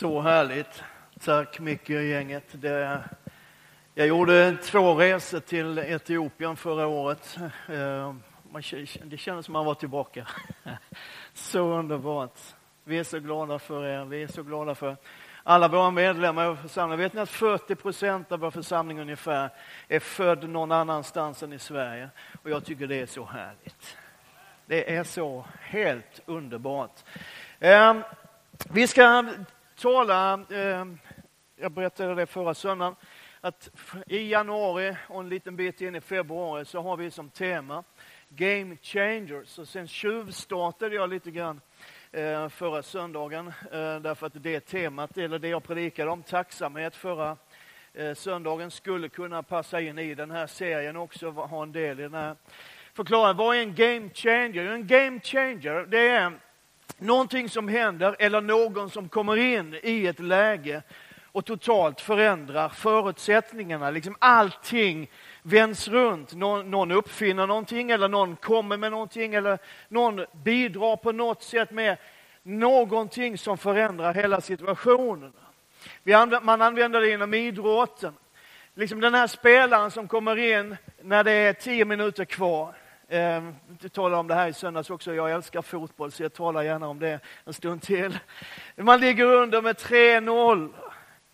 Så härligt. Tack mycket, gänget. Det, jag gjorde två resor till Etiopien förra året. Eh, det kändes som man var tillbaka. Så underbart. Vi är så glada för er. Vi är så glada för alla våra medlemmar i församlingen. Vet ni att 40 procent av vår församling ungefär är född någon annanstans än i Sverige? Och jag tycker det är så härligt. Det är så helt underbart. Eh, vi ska tala, eh, jag berättade det förra söndagen, att i januari och en liten bit in i februari så har vi som tema Game Changers. Och sen tjuvstartade jag lite grann eh, förra söndagen eh, därför att det temat, eller det jag predikade om, tacksamhet förra eh, söndagen skulle kunna passa in i den här serien också, ha en del i den här Förklara, Vad är en game changer? En game changer, det är någonting som händer eller någon som kommer in i ett läge och totalt förändrar förutsättningarna. Liksom allting vänds runt. Någon, någon uppfinner någonting eller någon kommer med någonting eller någon bidrar på något sätt med någonting som förändrar hela situationen. man använder det inom idrotten. Liksom den här spelaren som kommer in när det är tio minuter kvar. Eh, jag talade om det här i söndags också. Jag älskar fotboll, så jag talar gärna om det en stund till. Man ligger under med 3-0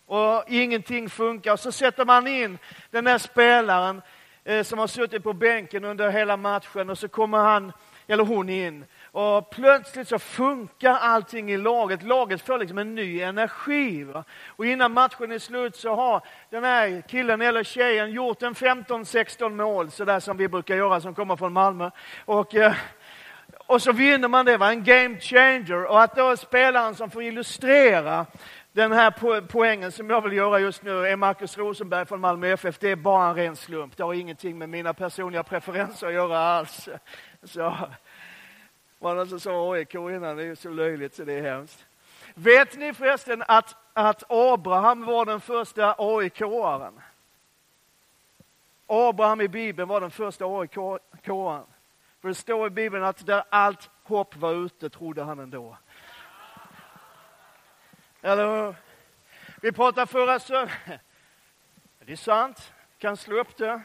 och ingenting funkar. Så sätter man in den där spelaren eh, som har suttit på bänken under hela matchen och så kommer han eller hon in och plötsligt så funkar allting i laget. Laget får liksom en ny energi. Va? Och innan matchen är slut så har den här killen eller tjejen gjort en 15-16 mål, sådär som vi brukar göra som kommer från Malmö. Och, eh, och så vinner man det, va? en game changer. Och att då spelaren som får illustrera den här poängen som jag vill göra just nu är Marcus Rosenberg från Malmö FF. Det är bara en ren slump. Det har ingenting med mina personliga preferenser att göra alls. Så, var någon som sa AIK innan, det är så löjligt så det är hemskt. Vet ni förresten att, att Abraham var den första AIK-aren? Abraham i Bibeln var den första AIK-aren. För det står i Bibeln att där allt hopp var ute trodde han ändå. Eller hur? Vi pratade förra söndagen. Det är sant, kan slå upp det.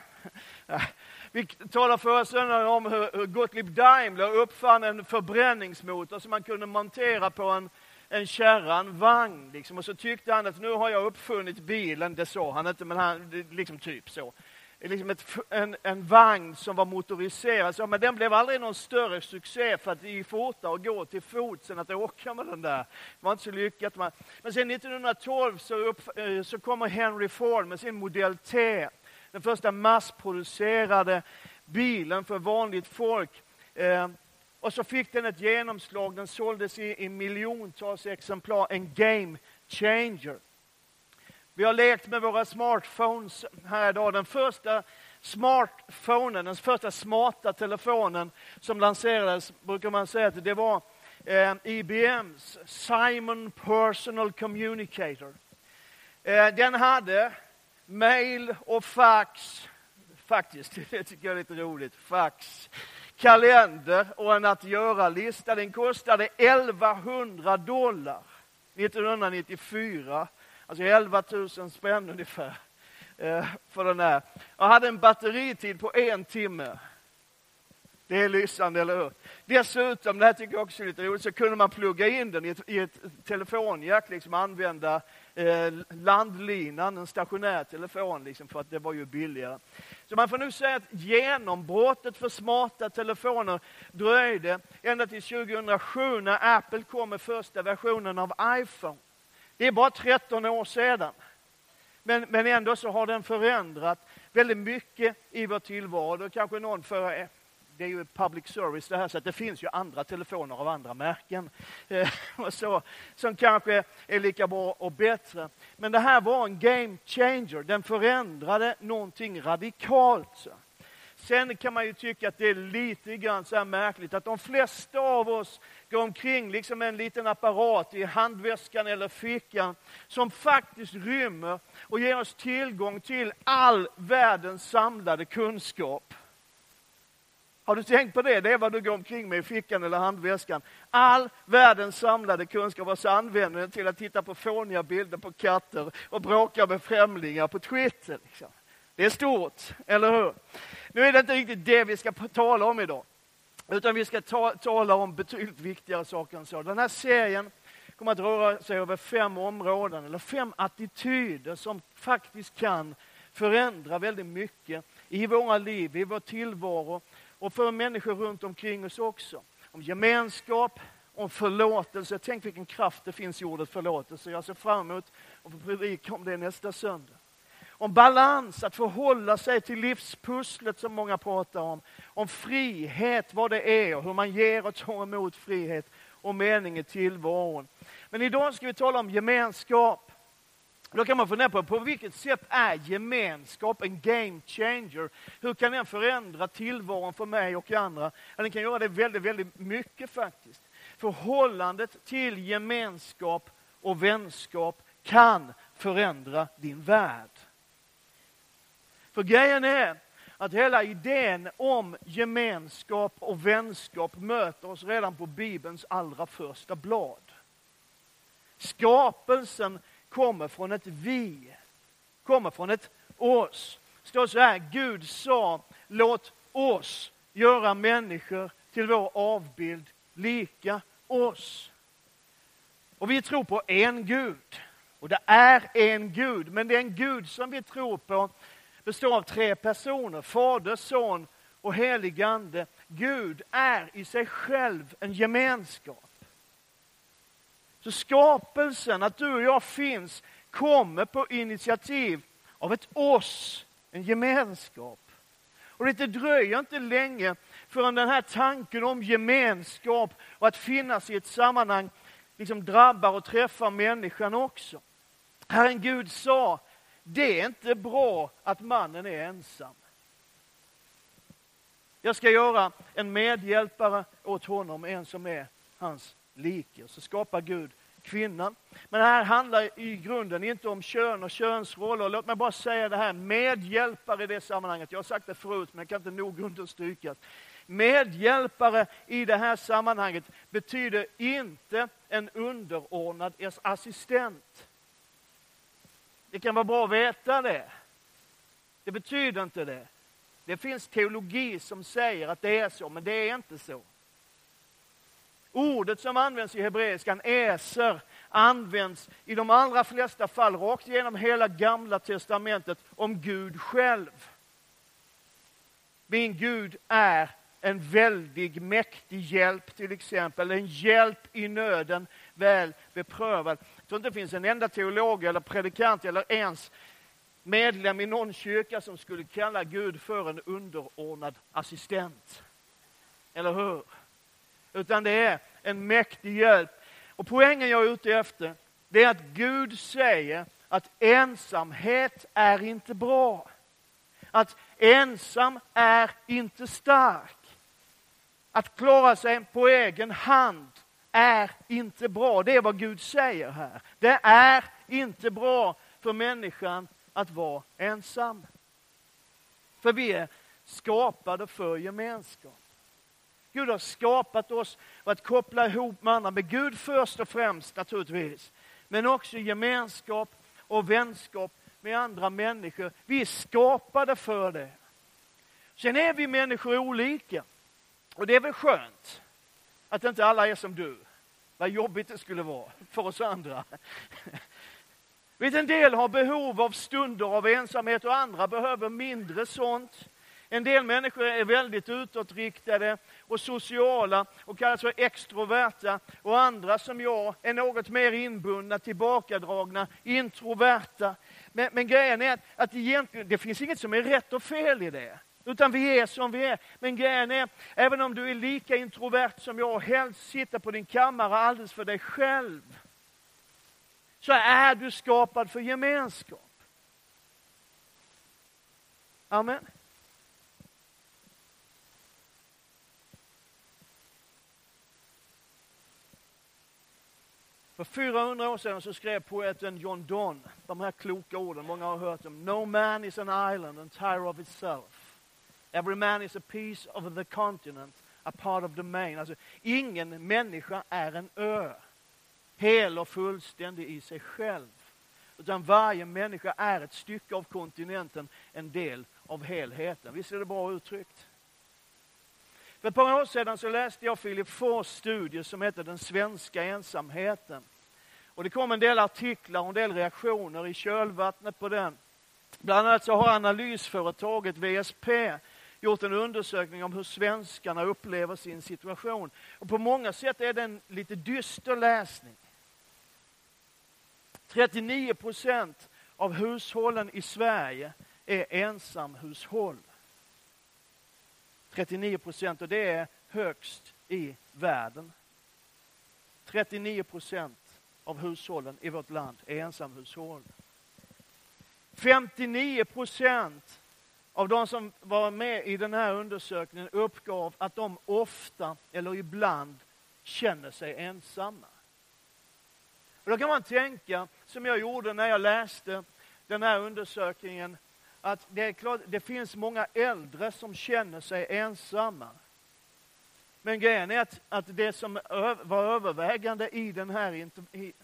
Vi talade förra söndagen om hur Gottlieb Daimler uppfann en förbränningsmotor som man kunde montera på en, en kärra, en vagn. Liksom. Och så tyckte han att nu har jag uppfunnit bilen, det sa han inte, men han, liksom typ så. Liksom ett, en, en vagn som var motoriserad, så, men den blev aldrig någon större succé för att det gick fortare att gå till fots än att åka med den där. Det var inte så lyckat. Men sen 1912 så, upp, eh, så kommer Henry Ford med sin modell T den första massproducerade bilen för vanligt folk. Eh, och så fick den ett genomslag, den såldes i, i miljontals exemplar, en game changer. Vi har lekt med våra smartphones här idag. Den första smartphonen, den första smarta telefonen som lanserades, brukar man säga att det var eh, IBMs Simon Personal Communicator. Eh, den hade mail och fax. Faktiskt, det tycker jag är lite roligt. Fax, kalender och en att göra-lista. Den kostade 1100 dollar 1994. Alltså 11 000 spänn ungefär eh, för den här. Och hade en batteritid på en timme. Det är lysande, eller hur? Dessutom, det här tycker jag också är lite roligt, så kunde man plugga in den i ett, i ett telefonjack, liksom använda eh, landlinan, en stationär telefon, liksom, för att det var ju billigare. Så man får nu säga att genombrottet för smarta telefoner dröjde ända till 2007 när Apple kom med första versionen av iPhone. Det är bara 13 år sedan. Men, men ändå så har den förändrat väldigt mycket i vår tillvaro. Kanske någon för det är ju public service det här, så att det finns ju andra telefoner av andra märken eh, och så, som kanske är lika bra och bättre. Men det här var en game changer. Den förändrade någonting radikalt. Så. Sen kan man ju tycka att det är lite grann så här märkligt att de flesta av oss går omkring liksom med en liten apparat i handväskan eller fickan som faktiskt rymmer och ger oss tillgång till all världens samlade kunskap. Har du tänkt på det? Det är vad du går omkring med i fickan eller handväskan. All världens samlade kunskap och så använder den till att titta på fåniga bilder på katter och bråka med främlingar på Twitter. Liksom. Det är stort, eller hur? Nu är det inte riktigt det vi ska tala om idag. Utan vi ska ta, tala om betydligt viktigare saker än så. Den här serien kommer att röra sig över fem områden, eller fem attityder som faktiskt kan förändra väldigt mycket i våra liv, i vår tillvaro och för människor runt omkring oss också. Om gemenskap, om förlåtelse. Tänk vilken kraft det finns i ordet förlåtelse. Jag ser fram emot att få predika om det nästa söndag. Om balans, att förhålla sig till livspusslet som många pratar om. Om frihet, vad det är och hur man ger och tar emot frihet och mening i tillvaron. Men idag ska vi tala om gemenskap. Då kan man fundera på, på vilket sätt är gemenskap en game changer? Hur kan den förändra tillvaron för mig och andra? Ja, den kan göra det väldigt, väldigt mycket faktiskt. Förhållandet till gemenskap och vänskap kan förändra din värld. För grejen är att hela idén om gemenskap och vänskap möter oss redan på Bibelns allra första blad. Skapelsen kommer från ett vi, kommer från ett oss. Det står så här, Gud sa, låt oss göra människor till vår avbild, lika oss. Och vi tror på en Gud. Och det är en Gud, men den Gud som vi tror på består av tre personer, Fader, Son och helig Ande. Gud är i sig själv en gemenskap. Så skapelsen, att du och jag finns, kommer på initiativ av ett oss, en gemenskap. Och det dröjer inte länge förrän den här tanken om gemenskap och att finnas i ett sammanhang liksom drabbar och träffar människan också. Herren Gud sa, det är inte bra att mannen är ensam. Jag ska göra en medhjälpare åt honom, en som är hans like. Så skapar Gud kvinnan. Men det här handlar i grunden inte om kön och könsroller. Låt mig bara säga det här, medhjälpare i det sammanhanget. Jag har sagt det förut, men jag kan inte nog understryka. Medhjälpare i det här sammanhanget betyder inte en underordnad assistent. Det kan vara bra att veta det. Det betyder inte det. Det finns teologi som säger att det är så, men det är inte så. Ordet som används i hebreiskan, eser, används i de allra flesta fall rakt igenom hela gamla testamentet om Gud själv. Min Gud är en väldig, mäktig hjälp till exempel, en hjälp i nöden, väl beprövad. Jag tror inte det finns en enda teolog eller predikant eller ens medlem i någon kyrka som skulle kalla Gud för en underordnad assistent. Eller hur? Utan det är en mäktig hjälp. Och poängen jag är ute efter, det är att Gud säger att ensamhet är inte bra. Att ensam är inte stark. Att klara sig på egen hand är inte bra. Det är vad Gud säger här. Det är inte bra för människan att vara ensam. För vi är skapade för gemenskap. Gud har skapat oss för att koppla ihop med andra, med Gud först och främst naturligtvis. Men också gemenskap och vänskap med andra människor. Vi är skapade för det. Sen är vi människor olika. Och det är väl skönt att inte alla är som du. Vad jobbigt det skulle vara för oss andra. Vet, en del har behov av stunder av ensamhet och andra behöver mindre sånt. En del människor är väldigt utåtriktade och sociala och kallas för extroverta och andra som jag är något mer inbundna, tillbakadragna, introverta. Men, men grejen är att, att egentligen, det finns inget som är rätt och fel i det. Utan vi är som vi är. Men grejen är, även om du är lika introvert som jag och helst sitter på din kammare alldeles för dig själv, så är du skapad för gemenskap. Amen. För 400 år sedan så skrev poeten John Donne de här kloka orden, många har hört dem. No man is an island entire of itself. Every man is a piece of the continent, a part of the main. Alltså, ingen människa är en ö, hel och fullständig i sig själv. Utan varje människa är ett stycke av kontinenten, en del av helheten. Visst är det bra uttryckt? För ett par år sedan så läste jag Philip Fors studie som heter Den svenska ensamheten. Och det kom en del artiklar och en del reaktioner i kölvattnet på den. Bland annat så har analysföretaget VSP gjort en undersökning om hur svenskarna upplever sin situation. Och på många sätt är det en lite dyster läsning. 39 procent av hushållen i Sverige är ensamhushåll. 39 procent och det är högst i världen. 39 procent av hushållen i vårt land är ensamhushåll. 59 procent av de som var med i den här undersökningen uppgav att de ofta eller ibland känner sig ensamma. Och då kan man tänka, som jag gjorde när jag läste den här undersökningen, att det är klart, det finns många äldre som känner sig ensamma. Men grejen är att, att det som var övervägande i den här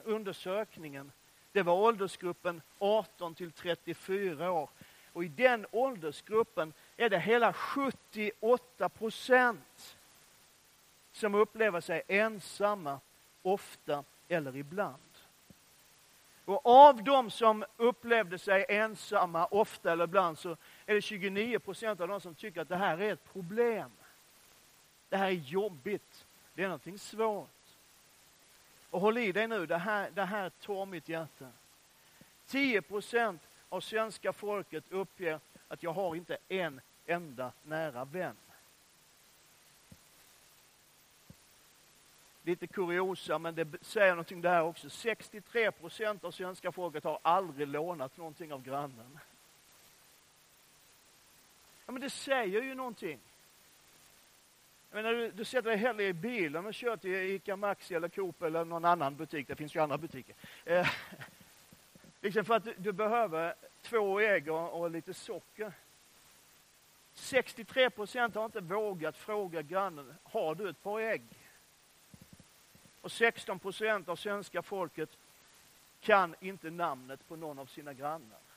undersökningen, det var åldersgruppen 18 till 34 år. Och i den åldersgruppen är det hela 78 procent som upplever sig ensamma ofta eller ibland. Och av de som upplevde sig ensamma ofta eller ibland så är det 29 procent av de som tycker att det här är ett problem. Det här är jobbigt. Det är någonting svårt. Och håll i dig nu, det här, det här tar mitt hjärta. 10 procent av svenska folket uppger att jag har inte en enda nära vän. lite kuriosa, men det säger någonting där också. 63 procent av svenska folket har aldrig lånat någonting av grannen. Ja, men det säger ju någonting. Men när du, du sätter dig hellre i bilen och kör till ICA Maxi eller Coop eller någon annan butik. Det finns ju andra butiker. Eh, liksom för att du, du behöver två ägg och, och lite socker. 63 procent har inte vågat fråga grannen, har du ett par ägg? Och 16 procent av svenska folket kan inte namnet på någon av sina grannar.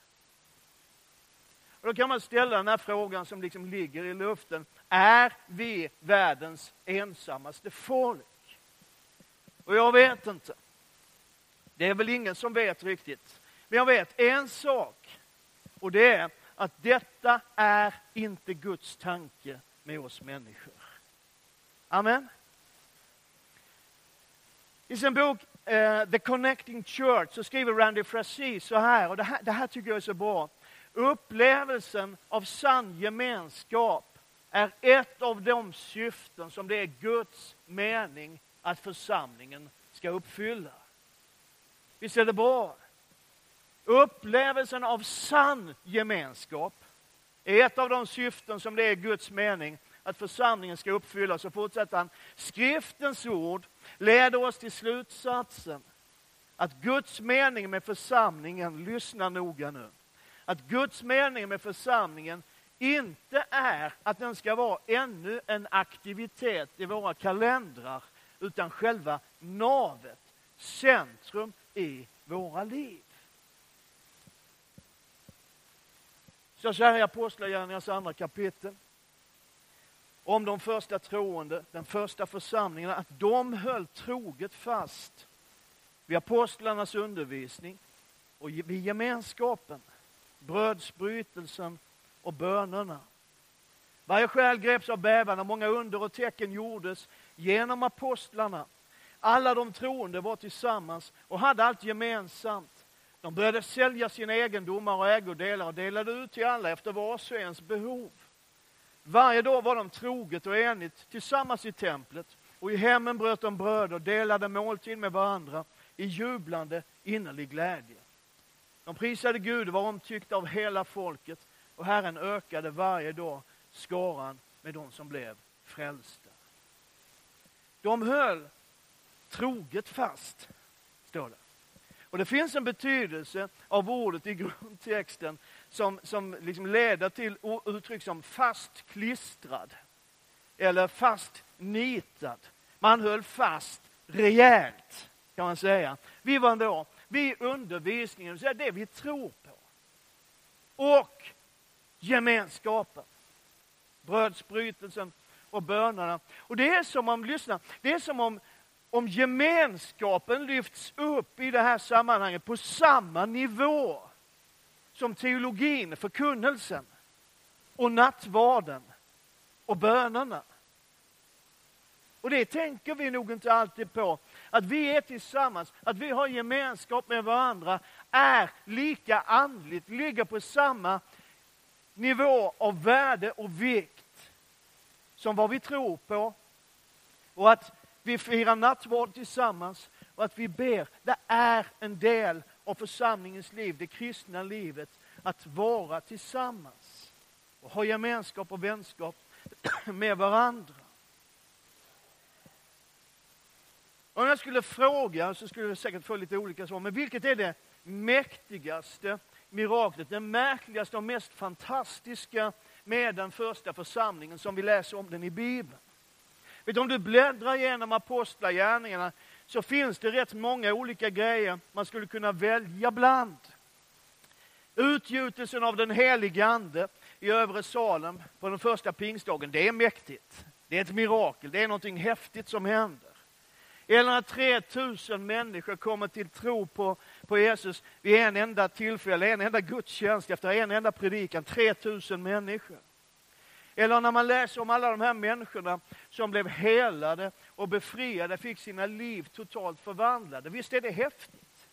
Och då kan man ställa den här frågan som liksom ligger i luften. Är vi världens ensammaste folk? Och jag vet inte. Det är väl ingen som vet riktigt. Men jag vet en sak. Och det är att detta är inte Guds tanke med oss människor. Amen. I sin bok uh, The Connecting Church så skriver Randy Frazee så här, och det här, det här tycker jag är så bra. Upplevelsen av sann gemenskap är ett av de syften som det är Guds mening att församlingen ska uppfylla. Visst är det bra? Upplevelsen av sann gemenskap är ett av de syften som det är Guds mening att församlingen ska uppfylla. Så fortsätter han. Skriftens ord leder oss till slutsatsen att Guds mening med församlingen, lyssna noga nu, att Guds mening med församlingen inte är att den ska vara ännu en aktivitet i våra kalendrar, utan själva navet, centrum i våra liv. Så säger i Apostlagärningarnas andra kapitel om de första troende, den första församlingen, att de höll troget fast vid apostlarnas undervisning och vid gemenskapen, brödsbrytelsen och bönerna. Varje själ greps av bävan och många under och tecken gjordes genom apostlarna. Alla de troende var tillsammans och hade allt gemensamt. De började sälja sina egendomar och ägodelar och delade ut till alla efter vars och ens behov. Varje dag var de troget och enigt tillsammans i templet och i hemmen bröt de bröd och delade måltid med varandra i jublande innerlig glädje. De prisade Gud och var omtyckta av hela folket och Herren ökade varje dag skaran med de som blev frälsta. De höll troget fast, står det. Och det finns en betydelse av ordet i grundtexten som, som liksom leder till uttryck som fast klistrad eller fast nitad. Man höll fast rejält, kan man säga. Vi var då, vid undervisningen, så är det vi tror på. Och gemenskapen. Brödsbrytelsen och bönerna. Och det är som om, lyssna, det är som om, om gemenskapen lyfts upp i det här sammanhanget på samma nivå som teologin, förkunnelsen och nattvarden och bönerna. Och det tänker vi nog inte alltid på. Att vi är tillsammans, att vi har gemenskap med varandra är lika andligt, ligger på samma nivå av värde och vikt som vad vi tror på. Och att vi firar nattvard tillsammans och att vi ber. Det är en del av församlingens liv, det kristna livet, att vara tillsammans och ha gemenskap och vänskap med varandra. Om jag skulle fråga så skulle jag säkert få lite olika svar, men vilket är det mäktigaste miraklet, det märkligaste och mest fantastiska med den första församlingen som vi läser om den i Bibeln? Vet du, om du bläddrar igenom apostlagärningarna så finns det rätt många olika grejer man skulle kunna välja bland. Utgjutelsen av den helige Ande i övre Salem på den första pingstdagen, det är mäktigt. Det är ett mirakel, det är någonting häftigt som händer. Eller när 3000 människor kommer till tro på, på Jesus vid en enda tillfälle, en enda gudstjänst efter en enda predikan. 3000 människor. Eller när man läser om alla de här människorna som blev helade och befriade, fick sina liv totalt förvandlade. Visst är det häftigt?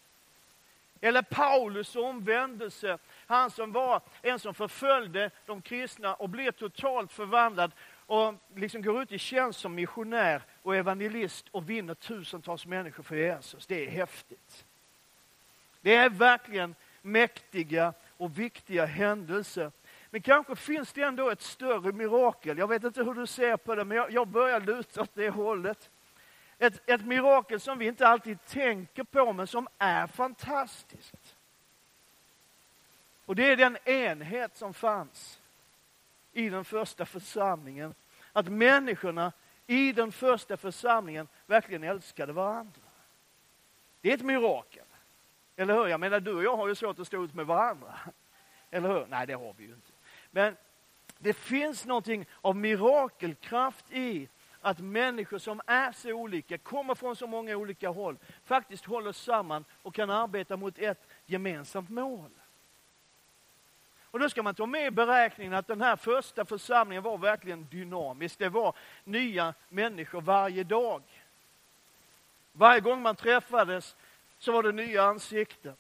Eller Paulus omvändelse, han som var en som förföljde de kristna och blev totalt förvandlad och liksom går ut i tjänst som missionär och evangelist och vinner tusentals människor för Jesus. Det är häftigt. Det är verkligen mäktiga och viktiga händelser. Men kanske finns det ändå ett större mirakel. Jag vet inte hur du ser på det, men jag, jag börjar luta åt det hållet. Ett, ett mirakel som vi inte alltid tänker på, men som är fantastiskt. Och det är den enhet som fanns i den första församlingen. Att människorna i den första församlingen verkligen älskade varandra. Det är ett mirakel. Eller hur? Jag menar, du och jag har ju svårt att stå ut med varandra. Eller hur? Nej, det har vi ju inte. Men det finns någonting av mirakelkraft i att människor som är så olika, kommer från så många olika håll, faktiskt håller samman och kan arbeta mot ett gemensamt mål. Och då ska man ta med i beräkningen att den här första församlingen var verkligen dynamisk. Det var nya människor varje dag. Varje gång man träffades så var det nya ansikten.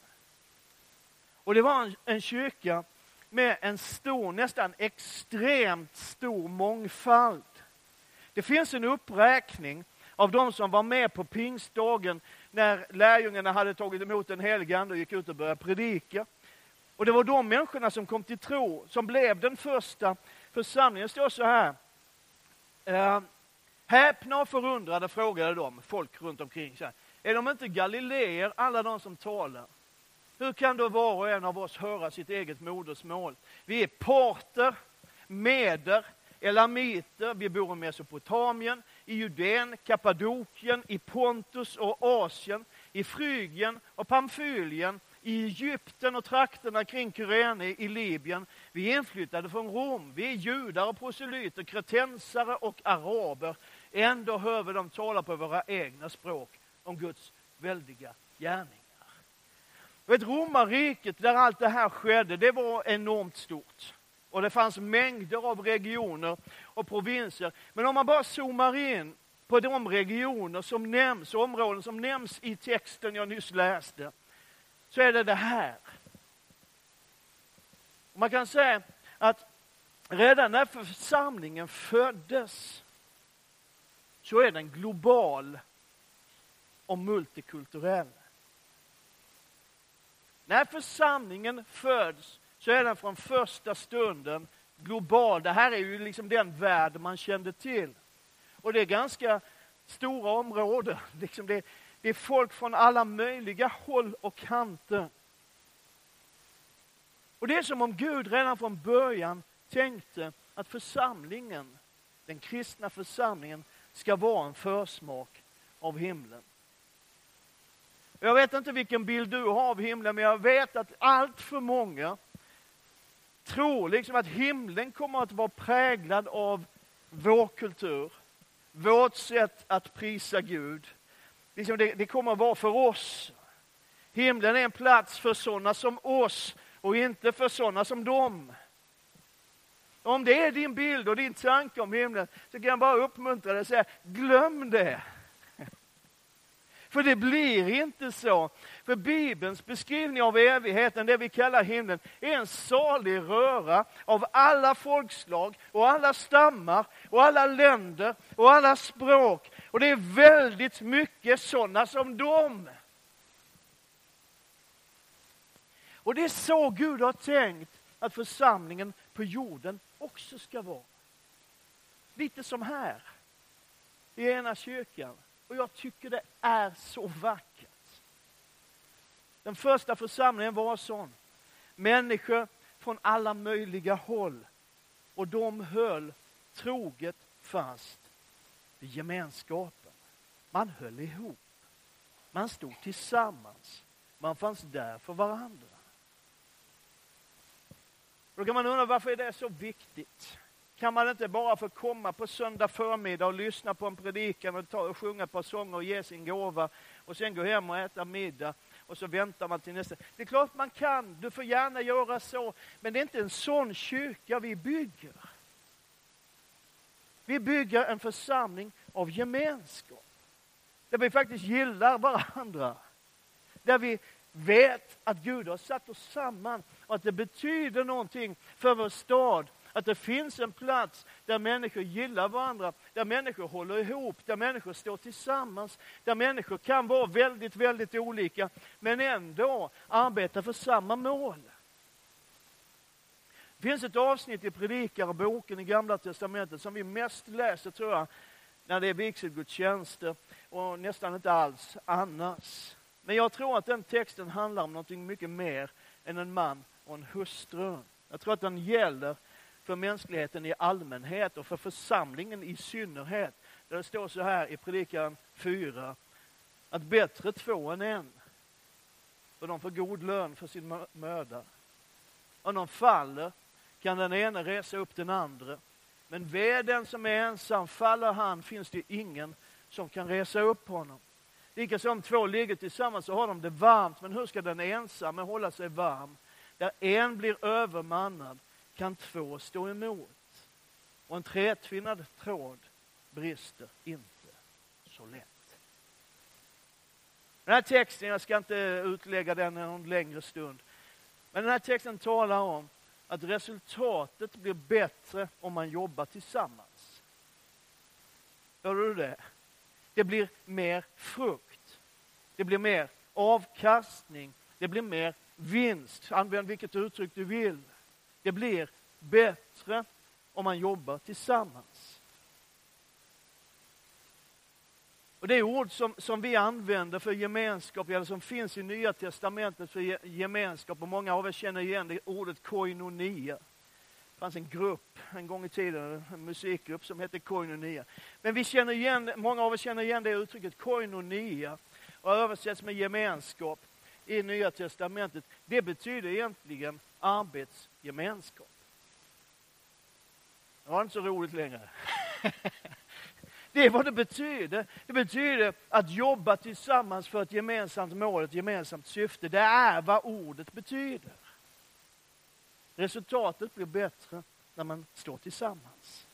Och det var en, en kyrka med en stor, nästan extremt stor mångfald. Det finns en uppräkning av de som var med på pingstdagen när lärjungarna hade tagit emot den helige Ande och gick ut och började predika. Och det var de människorna som kom till tro, som blev den första församlingen. Det står så här. Eh, häpna och förundrade frågade de, folk runt omkring. Så här, är de inte galileer, alla de som talar? Hur kan då var och en av oss höra sitt eget modersmål? Vi är parter, meder, elamiter, vi bor i Mesopotamien, i Judeen, Kappadokien, i Pontus och Asien, i Frygien och Pamfylien, i Egypten och trakterna kring Kyrene i Libyen. Vi är inflyttade från Rom. Vi är judar och proselyter, kretensare och araber. Ändå hör vi dem tala på våra egna språk om Guds väldiga gärningar. Vet, romarriket, där allt det här skedde, det var enormt stort. Och det fanns mängder av regioner och provinser. Men om man bara zoomar in på de regioner som nämns, områden som nämns i texten jag nyss läste, så är det det här. Man kan säga att redan när församlingen föddes så är den global och multikulturell. När församlingen föds så är den från första stunden global. Det här är ju liksom den värld man kände till. Och det är ganska stora områden. Liksom det, det är folk från alla möjliga håll och kanter. Och det är som om Gud redan från början tänkte att församlingen, den kristna församlingen, ska vara en försmak av himlen. Jag vet inte vilken bild du har av himlen, men jag vet att allt för många tror liksom att himlen kommer att vara präglad av vår kultur, vårt sätt att prisa Gud. Liksom det, det kommer att vara för oss. Himlen är en plats för sådana som oss och inte för sådana som dem. Om det är din bild och din tanke om himlen så kan jag bara uppmuntra dig och säga, glöm det. För det blir inte så. För Bibelns beskrivning av evigheten, det vi kallar himlen, är en salig röra av alla folkslag och alla stammar och alla länder och alla språk. Och det är väldigt mycket sådana som dem. Och det är så Gud har tänkt att församlingen på jorden också ska vara. Lite som här, i ena kyrkan. Och jag tycker det är så vackert. Den första församlingen var sån. Människor från alla möjliga håll. Och de höll troget fast i gemenskapen. Man höll ihop. Man stod tillsammans. Man fanns där för varandra. Då kan man undra varför är det så viktigt? Kan man inte bara få komma på söndag förmiddag och lyssna på en predikan och, ta och sjunga ett par sånger och ge sin gåva och sen gå hem och äta middag och så väntar man till nästa. Det är klart man kan, du får gärna göra så, men det är inte en sån kyrka vi bygger. Vi bygger en församling av gemenskap. Där vi faktiskt gillar varandra. Där vi vet att Gud har satt oss samman och att det betyder någonting för vår stad att det finns en plats där människor gillar varandra, där människor håller ihop, där människor står tillsammans, där människor kan vara väldigt, väldigt olika, men ändå arbeta för samma mål. Det finns ett avsnitt i Predikarboken i Gamla Testamentet som vi mest läser, tror jag, när det är vigselgudstjänster och nästan inte alls annars. Men jag tror att den texten handlar om något mycket mer än en man och en hustru. Jag tror att den gäller för mänskligheten i allmänhet och för församlingen i synnerhet. Där det står så här i predikan 4, att bättre två än en, för de får god lön för sin möda. Om de faller kan den ene resa upp den andra. Men ved den som är ensam, faller han finns det ingen som kan resa upp honom. Likaså om två ligger tillsammans så har de det varmt, men hur ska den ensamme hålla sig varm? Där en blir övermannad kan två stå emot. Och en trätvinnad tråd brister inte så lätt. Den här texten, jag ska inte utlägga den en längre stund, men den här texten talar om att resultatet blir bättre om man jobbar tillsammans. Hör du det? Det blir mer frukt. Det blir mer avkastning. Det blir mer vinst. Använd vilket uttryck du vill. Det blir bättre om man jobbar tillsammans. Och Det ord som, som vi använder för gemenskap, eller som finns i Nya Testamentet för gemenskap, och många av er känner igen det ordet koinonia. Det fanns en grupp en gång i tiden, en musikgrupp som hette koinonia. Men vi känner igen, många av er känner igen det uttrycket koinonia och översätts med gemenskap i Nya Testamentet. Det betyder egentligen arbetsgemenskap. Det var inte så roligt längre. Det är vad det betyder. Det betyder att jobba tillsammans för ett gemensamt mål, ett gemensamt syfte. Det är vad ordet betyder. Resultatet blir bättre när man står tillsammans.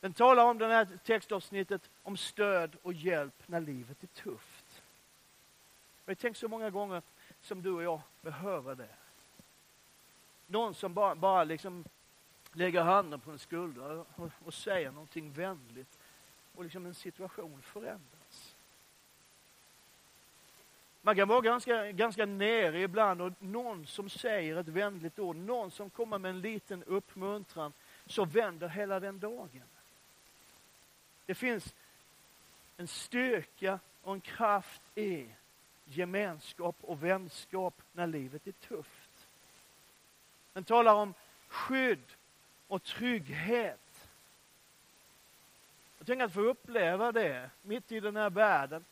Den talar om det här textavsnittet om stöd och hjälp när livet är tufft. Jag tänker så många gånger som du och jag behöver det. Någon som bara, bara liksom lägger handen på en skuldra och, och säger någonting vänligt och liksom en situation förändras. Man kan vara ganska, ganska nere ibland och någon som säger ett vänligt ord, någon som kommer med en liten uppmuntran, så vänder hela den dagen. Det finns en styrka och en kraft i gemenskap och vänskap när livet är tufft. Den talar om skydd och trygghet. Jag tänker att få uppleva det mitt i den här världen.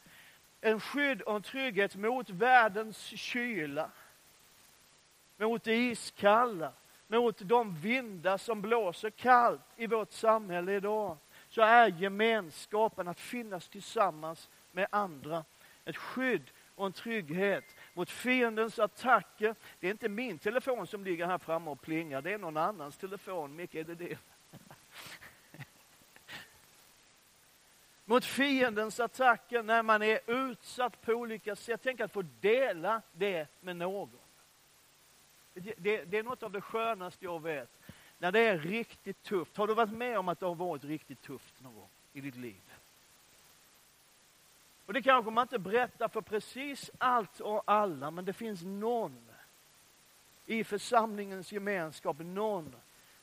En skydd och en trygghet mot världens kyla. Mot det iskalla. Mot de vindar som blåser kallt i vårt samhälle idag. Så är gemenskapen att finnas tillsammans med andra. Ett skydd och en trygghet mot fiendens attacker. Det är inte min telefon som ligger här framme och plingar, det är någon annans telefon. Micke, är det det? mot fiendens attacker när man är utsatt på olika sätt. Tänk att få dela det med någon. Det, det, det, är något av det skönaste jag vet. När det är riktigt tufft. Har du varit med om att det har varit riktigt tufft någon gång i ditt liv? Och det kanske man inte berättar för precis allt och alla, men det finns någon i församlingens gemenskap, någon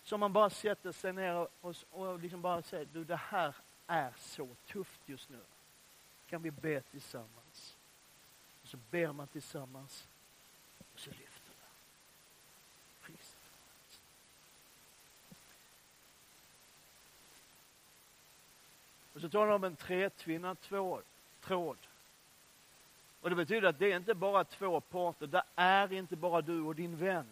som man bara sätter sig ner och, och liksom bara säger, du det här är så tufft just nu. Kan vi be tillsammans? Och så ber man tillsammans och så lyfter man. Pris. Och så talar de om en tretvinnad tvål tråd. Och det betyder att det är inte bara två parter, det är inte bara du och din vän.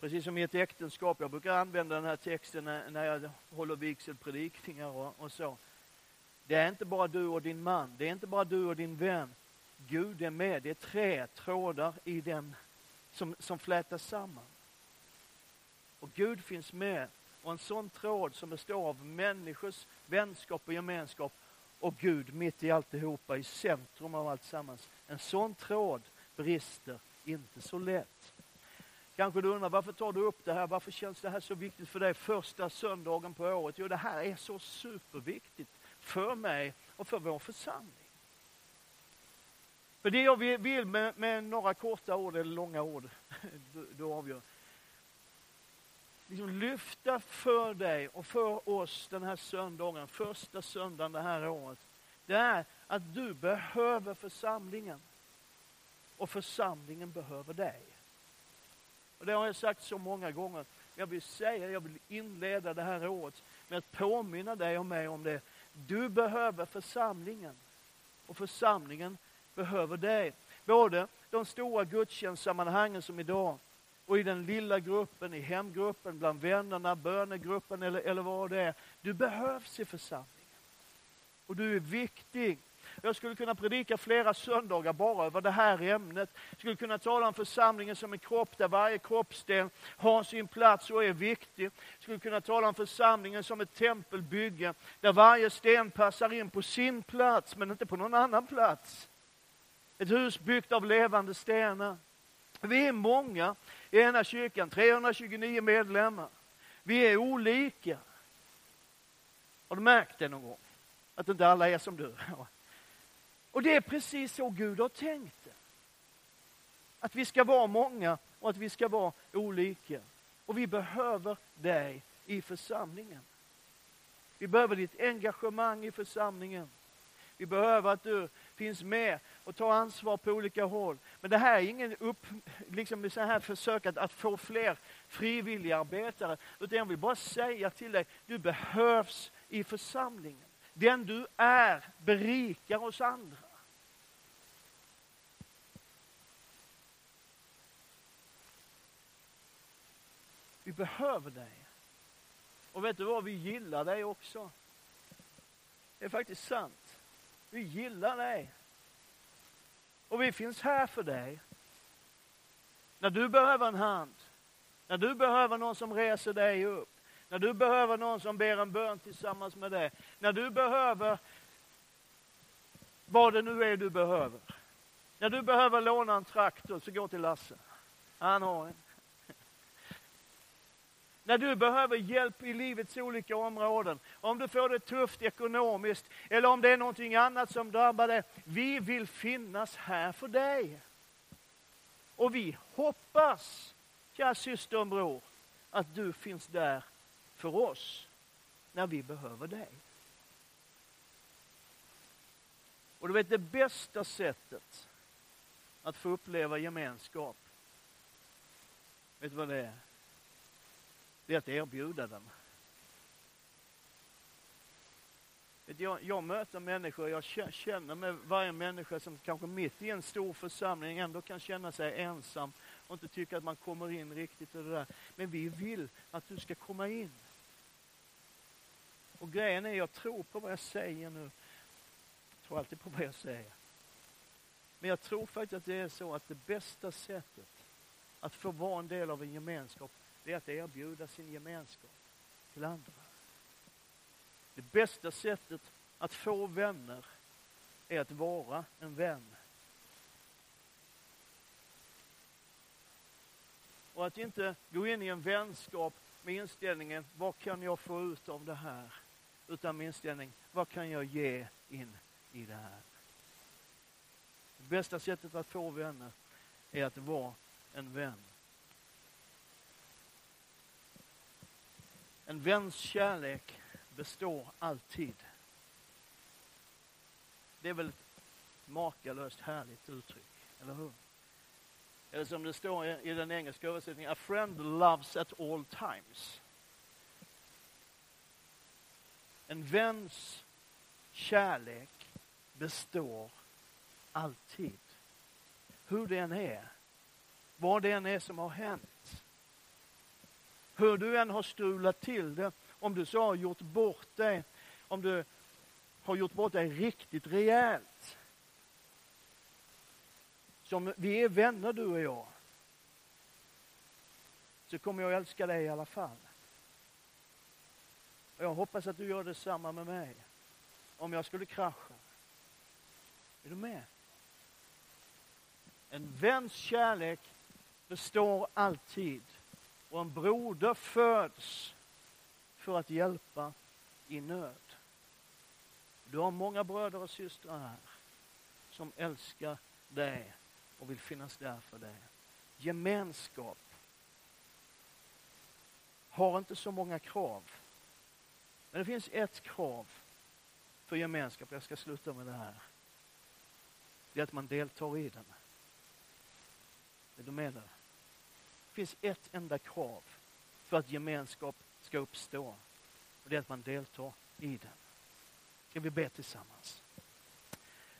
Precis som i ett äktenskap, jag brukar använda den här texten när, jag håller vigselpredikningar och, och så. Det är inte bara du och din man, det är inte bara du och din vän. Gud är med, det är tre trådar i den som, som flätas samman. Och Gud finns med och en sån tråd som består av människors vänskap och gemenskap och Gud mitt i alltihopa, i centrum av allt sammans. En sån tråd brister inte så lätt. Kanske du undrar varför tar du upp det här? Varför känns det här så viktigt för dig första söndagen på året? Jo, det här är så superviktigt för mig och för vår församling. För det jag vill med, med några korta ord eller långa ord, du, du avgör liksom lyfta för dig och för oss den här söndagen, första söndagen det här året, det är att du behöver församlingen. Och församlingen behöver dig. Och det har jag sagt så många gånger. Jag vill säga, jag vill inleda det här året med att påminna dig och mig om det. Du behöver församlingen. Och församlingen behöver dig. Både de stora gudstjänstsammanhangen som idag, och i den lilla gruppen, i hemgruppen, bland vännerna, bönegruppen eller, eller vad det är. Du behövs i församlingen. Och du är viktig. Jag skulle kunna predika flera söndagar bara över det här ämnet. Jag skulle kunna tala om församlingen som en kropp där varje kroppsdel har sin plats och är viktig. Jag skulle kunna tala om församlingen som ett tempelbygge där varje sten passar in på sin plats men inte på någon annan plats. Ett hus byggt av levande stenar. Vi är många i ena kyrkan, 329 medlemmar. Vi är olika. Har du märkt det någon gång? Att inte alla är som du. Och det är precis så Gud har tänkt det. Att vi ska vara många och att vi ska vara olika. Och vi behöver dig i församlingen. Vi behöver ditt engagemang i församlingen. Vi behöver att du finns med och tar ansvar på olika håll. Men det här är ingen upp, liksom så här försök att, att få fler frivilliga arbetare. Utan jag vill bara säga till dig, du behövs i församlingen. Den du är berikar oss andra. Vi behöver dig. Och vet du vad, vi gillar dig också. Det är faktiskt sant. Vi gillar dig. Och vi finns här för dig. När du behöver en hand, när du behöver någon som reser dig upp, när du behöver någon som ber en bön tillsammans med dig, när du behöver vad det nu är du behöver. När du behöver låna en traktor så gå till Lasse. Han har en. När du behöver hjälp i livets olika områden, om du får det tufft ekonomiskt eller om det är någonting annat som drabbar dig. Vi vill finnas här för dig. Och vi hoppas, kära syster och bror, att du finns där för oss när vi behöver dig. Och du vet det bästa sättet att få uppleva gemenskap, vet du vad det är? Det är att erbjuda den. Jag, jag möter människor, jag känner med varje människa som kanske mitt i en stor församling ändå kan känna sig ensam och inte tycka att man kommer in riktigt och det där. Men vi vill att du ska komma in. Och grejen är, jag tror på vad jag säger nu. Jag tror alltid på vad jag säger. Men jag tror faktiskt att det är så att det bästa sättet att få vara en del av en gemenskap, det är att erbjuda sin gemenskap till andra. Det bästa sättet att få vänner är att vara en vän. Och att inte gå in i en vänskap med inställningen, vad kan jag få ut av det här? Utan med inställning, vad kan jag ge in i det här? Det bästa sättet att få vänner är att vara en vän. En väns kärlek består alltid. Det är väl ett makalöst härligt uttryck, eller hur? Eller som det står i den engelska översättningen, a friend loves at all times. En väns kärlek består alltid. Hur det än är, vad det än är som har hänt. Hur du än har strulat till det, om du så har gjort bort dig, om du har gjort bort dig riktigt rejält. Som vi är vänner du och jag. Så kommer jag älska dig i alla fall. Och jag hoppas att du gör detsamma med mig. Om jag skulle krascha. Är du med? En väns kärlek består alltid. Och en broder föds för att hjälpa i nöd. Du har många bröder och systrar här som älskar dig och vill finnas där för dig. Gemenskap har inte så många krav. Men det finns ett krav för gemenskap, jag ska sluta med det här. Det är att man deltar i den. Är du med där? Det finns ett enda krav för att gemenskap ska uppstå. Och det är att man deltar i den. Ska vi be tillsammans?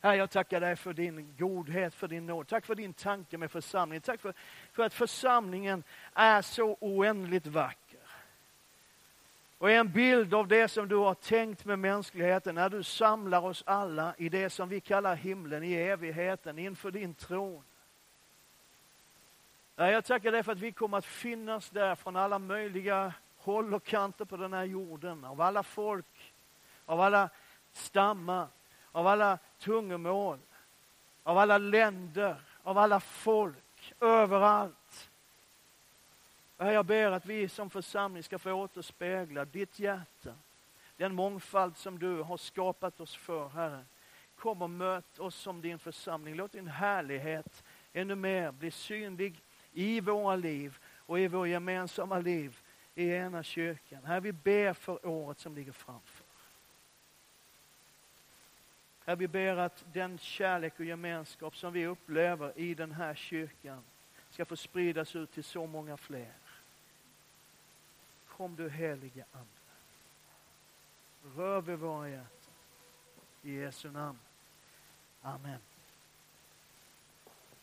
Herre, jag tackar dig för din godhet, för din nåd. Tack för din tanke med församlingen. Tack för, för att församlingen är så oändligt vacker. Och är en bild av det som du har tänkt med mänskligheten när du samlar oss alla i det som vi kallar himlen, i evigheten, inför din tron. Jag tackar dig för att vi kommer att finnas där från alla möjliga håll och kanter på den här jorden, av alla folk, av alla stammar, av alla tungomål, av alla länder, av alla folk, överallt. Jag ber att vi som församling ska få återspegla ditt hjärta, den mångfald som du har skapat oss för, Herre. Kom och möt oss som din församling. Låt din härlighet ännu mer bli synlig i våra liv och i vår gemensamma liv i ena kyrkan. Herre, vi ber för året som ligger framför. Herre, vi ber att den kärlek och gemenskap som vi upplever i den här kyrkan ska få spridas ut till så många fler. Kom du helige Ande. Rör vid våra hjärtan. I Jesu namn. Amen.